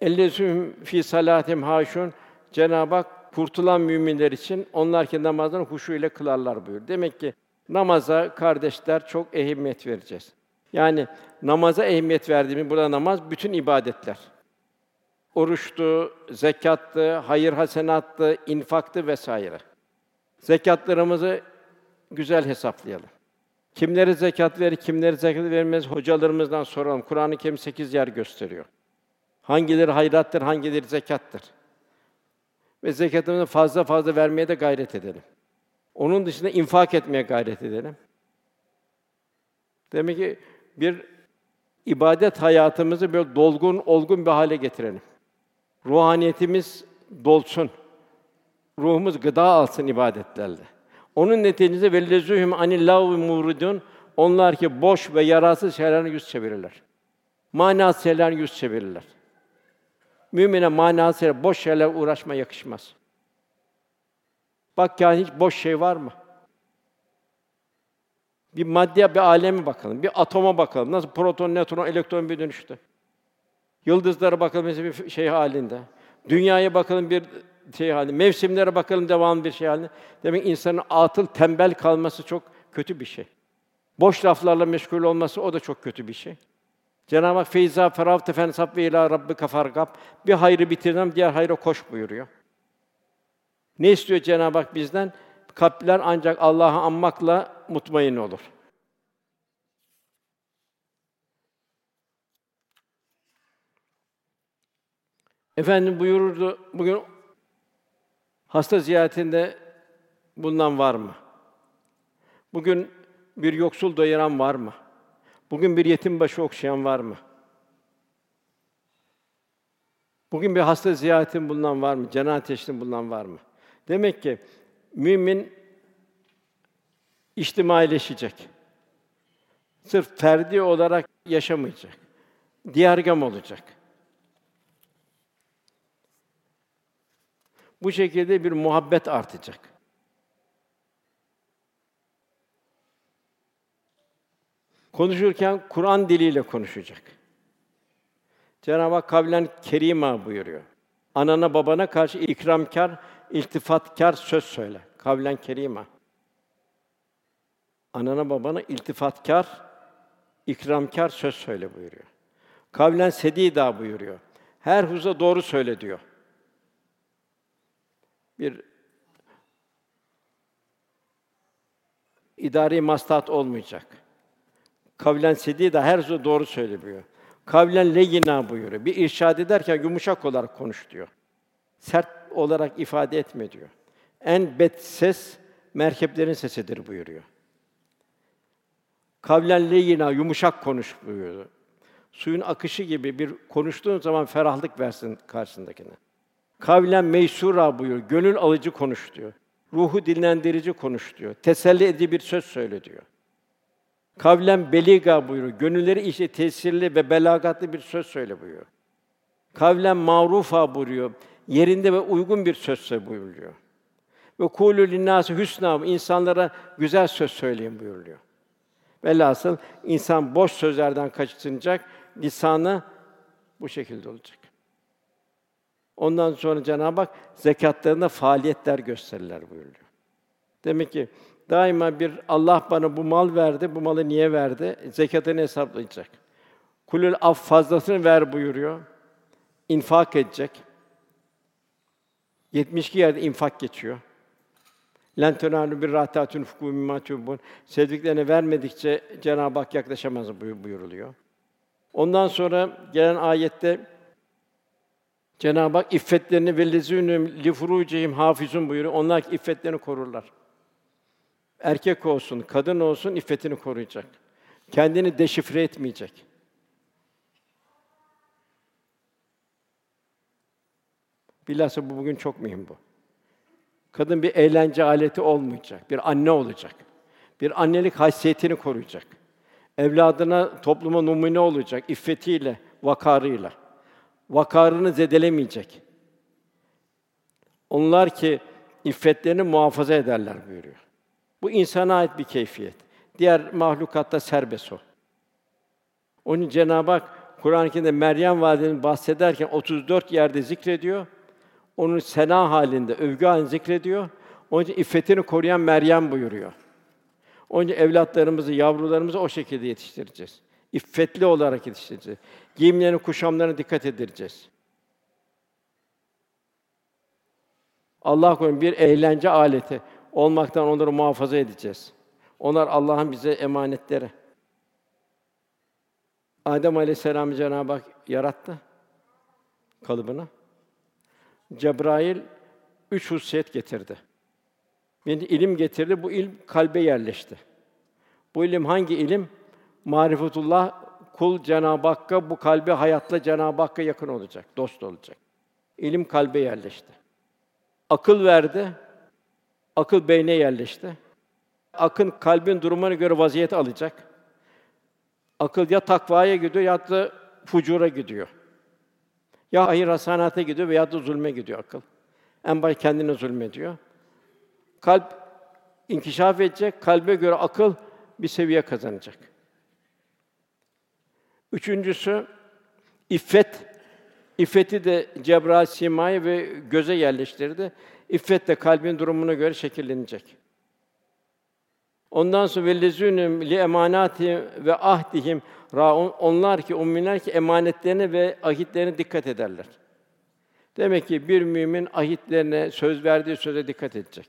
Ellezüm fi salatim haşun Cenab-ı Hak kurtulan müminler için onlar ki namazlarını huşu ile kılarlar buyur. Demek ki namaza kardeşler çok ehemmiyet vereceğiz. Yani namaza ehemmiyet verdiğimiz burada namaz bütün ibadetler. Oruçtu, zekattı, hayır hasenattı, infaktı vesaire. Zekatlarımızı güzel hesaplayalım. Kimleri zekat verir, kimleri zekat vermez hocalarımızdan soralım. Kur'an-ı Kerim sekiz yer gösteriyor. Hangileri hayrattır, hangileri zekattır. Ve zekatımızı fazla fazla vermeye de gayret edelim. Onun dışında infak etmeye gayret edelim. Demek ki bir ibadet hayatımızı böyle dolgun, olgun bir hale getirelim. Ruhaniyetimiz dolsun. Ruhumuz gıda alsın ibadetlerle. Onun neticesinde vellezûhum anil lavvi muridun onlar ki boş ve yararsız şeylerden yüz çevirirler. Manasız şeylerden yüz çevirirler. Mümine manasız şeyler, boş şeyler uğraşma yakışmaz. Bak yani hiç boş şey var mı? Bir madde, bir aleme bakalım, bir atoma bakalım. Nasıl proton, nötron, elektron bir dönüştü. Yıldızlara bakalım mesela bir şey halinde. Dünyaya bakalım bir şey halinde. Mevsimlere bakalım devam bir şey halinde. Demek insanın atıl, tembel kalması çok kötü bir şey. Boş laflarla meşgul olması o da çok kötü bir şey. Cenab-ı Hak feyza feravte fensab ve ila rabbika fargab. Bir hayrı bitirdim, diğer hayra koş buyuruyor. Ne istiyor Cenab-ı Hak bizden? Kalpler ancak Allah'ı anmakla mutmain olur. Efendim buyururdu, bugün hasta ziyaretinde bundan var mı? Bugün bir yoksul doyuran var mı? Bugün bir yetim başı okşayan var mı? Bugün bir hasta ziyaretin bulunan var mı? Cenazet teşhin bulunan var mı? Demek ki mümin içtimaileşecek. Sırf ferdi olarak yaşamayacak. Diyargam olacak. Bu şekilde bir muhabbet artacak. Konuşurken Kur'an diliyle konuşacak. Cenab-ı Hak kavlen kerima buyuruyor. Anana babana karşı ikramkar, iltifatkar söz söyle. Kavlen kerima. Anana babana iltifatkar, ikramkar söz söyle buyuruyor. Kavlen sedida buyuruyor. Her huza doğru söyle diyor. Bir idari maslahat olmayacak. Kavlen sedida her huza doğru söyle buyuruyor. Kavlen leyina buyuruyor. Bir irşad ederken yumuşak olarak konuş diyor. Sert olarak ifade etme diyor. En bet ses merkeplerin sesidir buyuruyor. Kavlen leyina yumuşak konuş buyuruyor. Suyun akışı gibi bir konuştuğun zaman ferahlık versin karşısındakine. Kavlen meysura buyuruyor. Gönül alıcı konuş diyor. Ruhu dinlendirici konuş diyor. Teselli edici bir söz söyle diyor. Kavlen beliga buyuruyor. Gönülleri işte tesirli ve belagatlı bir söz söyle buyuruyor. Kavlen ma'rufa buyuruyor. Yerinde ve uygun bir söz söyle buyuruyor. Ve kulü linnâsi hüsnâ insanlara güzel söz söyleyin buyuruyor. Velhasıl insan boş sözlerden kaçınacak, lisanı bu şekilde olacak. Ondan sonra Cenab-ı Hak zekatlarında faaliyetler gösterirler buyuruyor. Demek ki daima bir Allah bana bu mal verdi, bu malı niye verdi? Zekatını hesaplayacak. Kulül af fazlasını ver buyuruyor. İnfak edecek. 72 yerde infak geçiyor. Len tenâlu bir râtâtun fukû mimmâ. Sevdiklerine vermedikçe Cenab-ı Hak yaklaşamaz buyuruluyor. Ondan sonra gelen ayette Cenab-ı Hak iffetlerini ve lezûnüm li furucihim hafizun buyuruyor. Onlar iffetlerini korurlar. Erkek olsun, kadın olsun iffetini koruyacak. Kendini deşifre etmeyecek. Bilhassa bu bugün çok mühim bu. Kadın bir eğlence aleti olmayacak, bir anne olacak. Bir annelik haysiyetini koruyacak. Evladına, topluma numune olacak iffetiyle, vakarıyla. Vakarını zedelemeyecek. Onlar ki iffetlerini muhafaza ederler buyuruyor. Bu insana ait bir keyfiyet. Diğer mahlukatta serbest o. Onun Cenab-ı Hak Kur'an-ı Meryem validemiz bahsederken 34 yerde zikrediyor. Onun sena halinde, övgü halinde zikrediyor. Onun için iffetini koruyan Meryem buyuruyor. Onun için evlatlarımızı, yavrularımızı o şekilde yetiştireceğiz. İffetli olarak yetiştireceğiz. Giyimlerine, kuşamlarına dikkat edeceğiz. Allah korusun bir eğlence aleti olmaktan onları muhafaza edeceğiz. Onlar Allah'ın bize emanetleri. Adem Aleyhisselam'ı Cenab-ı Hak yarattı kalıbına. Cebrail üç hususiyet getirdi. Bir ilim getirdi, bu ilim kalbe yerleşti. Bu ilim hangi ilim? Marifetullah, kul Cenab-ı Hakk'a bu kalbe hayatla Cenab-ı Hakk'a yakın olacak, dost olacak. İlim kalbe yerleşti. Akıl verdi, akıl beyne yerleşti. Akın kalbin durumuna göre vaziyet alacak. Akıl ya takvaya gidiyor ya da fucura gidiyor. Ya hayır hasanata gidiyor veya da zulme gidiyor akıl. En baş kendine zulmediyor. Kalp inkişaf edecek, kalbe göre akıl bir seviye kazanacak. Üçüncüsü iffet. İffeti de Cebrail simayı ve göze yerleştirdi. İffet de kalbin durumuna göre şekillenecek. Ondan sonra vellezûnüm li emanati ve ahdihim raun onlar ki umminler ki emanetlerine ve ahitlerine dikkat ederler. Demek ki bir mümin ahitlerine, söz verdiği söze dikkat edecek.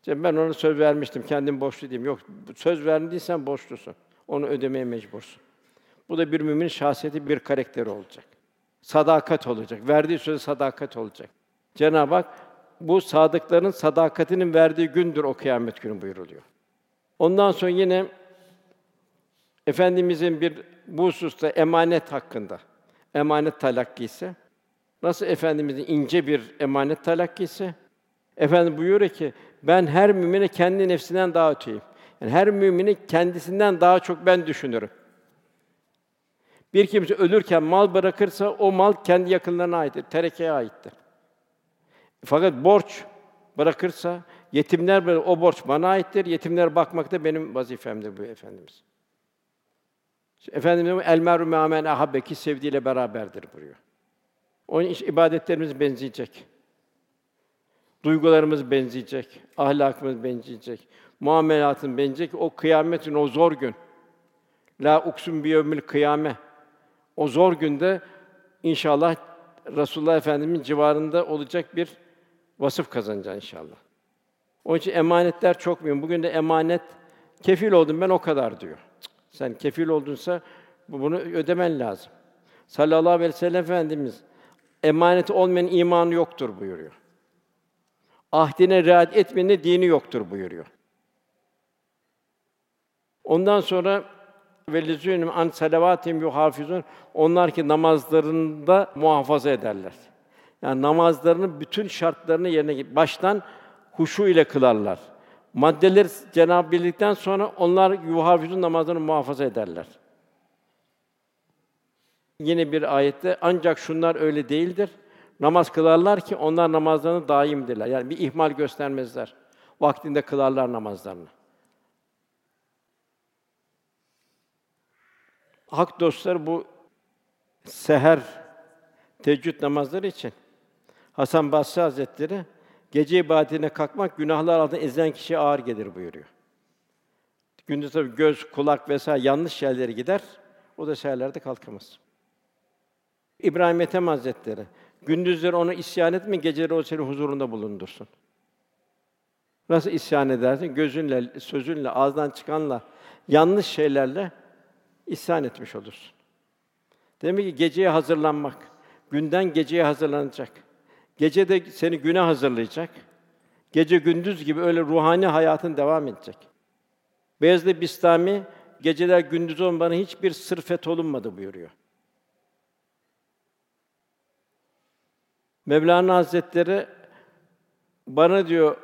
İşte ben ona söz vermiştim, kendim borçlu değilim. Yok, söz verdiysen borçlusun. Onu ödemeye mecbursun. Bu da bir mümin şahsiyeti, bir karakteri olacak. Sadakat olacak. Verdiği söze sadakat olacak. Cenab-ı Hak bu sadıkların sadakatinin verdiği gündür o kıyamet günü buyuruluyor. Ondan sonra yine efendimizin bir bu hususta emanet hakkında emanet talakkisi nasıl efendimizin ince bir emanet talakkisi efendim buyuruyor ki ben her mümine kendi nefsinden daha öteyim. Yani her mümini kendisinden daha çok ben düşünürüm. Bir kimse ölürken mal bırakırsa o mal kendi yakınlarına aittir, terekeye aittir. Fakat borç bırakırsa yetimler böyle o borç bana aittir. Yetimlere bakmak da benim vazifemdir bu efendimiz. Efendimiz el meru me'amen ahabbeki sevdiğiyle beraberdir buyuruyor. Onun için ibadetlerimiz benzeyecek. Duygularımız benzeyecek, ahlakımız benzeyecek, muamelatın benzeyecek. O kıyametin o zor gün. La uksum bi yevmil kıyame. O zor günde inşallah Resulullah Efendimizin civarında olacak bir vasıf kazanacaksın inşallah. Onun için emanetler çok mühim. Bugün de emanet kefil oldum ben o kadar diyor. Sen kefil oldunsa bunu ödemen lazım. Sallallahu aleyhi ve sellem Efendimiz emanet olmayan imanı yoktur buyuruyor. Ahdine riayet etmeyenin dini yoktur buyuruyor. Ondan sonra velizûnüm an salavatim yuhafizun onlar ki namazlarında muhafaza ederler. Yani namazlarının bütün şartlarını yerine baştan huşu ile kılarlar. Maddeler Cenab-ı bildikten sonra onlar yuhafizun namazlarını muhafaza ederler. Yine bir ayette ancak şunlar öyle değildir. Namaz kılarlar ki onlar namazlarını daimdirler. Yani bir ihmal göstermezler. Vaktinde kılarlar namazlarını. Hak dostları bu seher teheccüd namazları için Hasan Basri Hazretleri gece ibadetine kalkmak günahlar altında ezilen kişiye ağır gelir buyuruyor. Gündüz tabii göz, kulak vesaire yanlış yerlere gider. O da seherlerde kalkamaz. İbrahim Ethem Hazretleri gündüzleri ona isyan etme, geceleri o senin huzurunda bulundursun. Nasıl isyan edersin? Gözünle, sözünle, ağızdan çıkanla, yanlış şeylerle isyan etmiş olursun. Demek ki geceye hazırlanmak, günden geceye hazırlanacak. Gece de seni güne hazırlayacak. Gece gündüz gibi öyle ruhani hayatın devam edecek. Beyazlı Bistami geceler gündüz olun bana hiçbir sırfet olunmadı buyuruyor. Mevlana Hazretleri bana diyor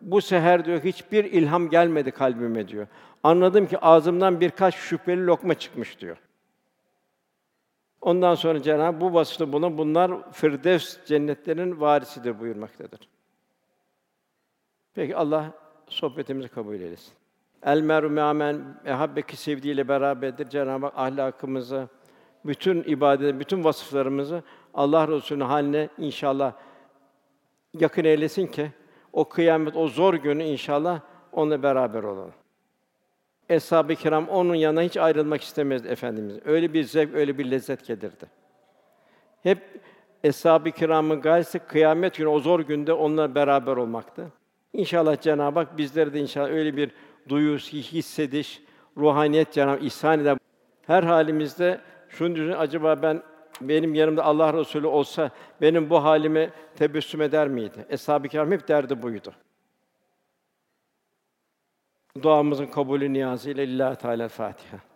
bu seher diyor hiçbir ilham gelmedi kalbime diyor. Anladım ki ağzımdan birkaç şüpheli lokma çıkmış diyor. Ondan sonra Cenab-ı bu vasıfta buna bunlar Firdevs cennetlerinin varisidir buyurmaktadır. Peki Allah sohbetimizi kabul eylesin. El meru me'amen ehabbeki sevdiğiyle beraberdir. Cenab-ı Hak ahlakımızı, bütün ibadet, bütün vasıflarımızı Allah Resulü'nün haline inşallah yakın eylesin ki o kıyamet, o zor günü inşallah onunla beraber olalım. Eshab-ı kiram onun yanına hiç ayrılmak istemez efendimiz. Öyle bir zevk, öyle bir lezzet gelirdi. Hep eshab-ı kiramın gayesi kıyamet günü o zor günde onunla beraber olmaktı. İnşallah Cenab-ı Hak bizlere de inşallah öyle bir duyu, hissediş, ruhaniyet Cenab-ı Hak ihsan eder. Her halimizde şunu düşünün, acaba ben benim yanımda Allah Resulü olsa benim bu halime tebessüm eder miydi? Eshab-ı kiram hep derdi buydu. Duamızın kabulü niyazıyla Lillahi Teala Fatiha.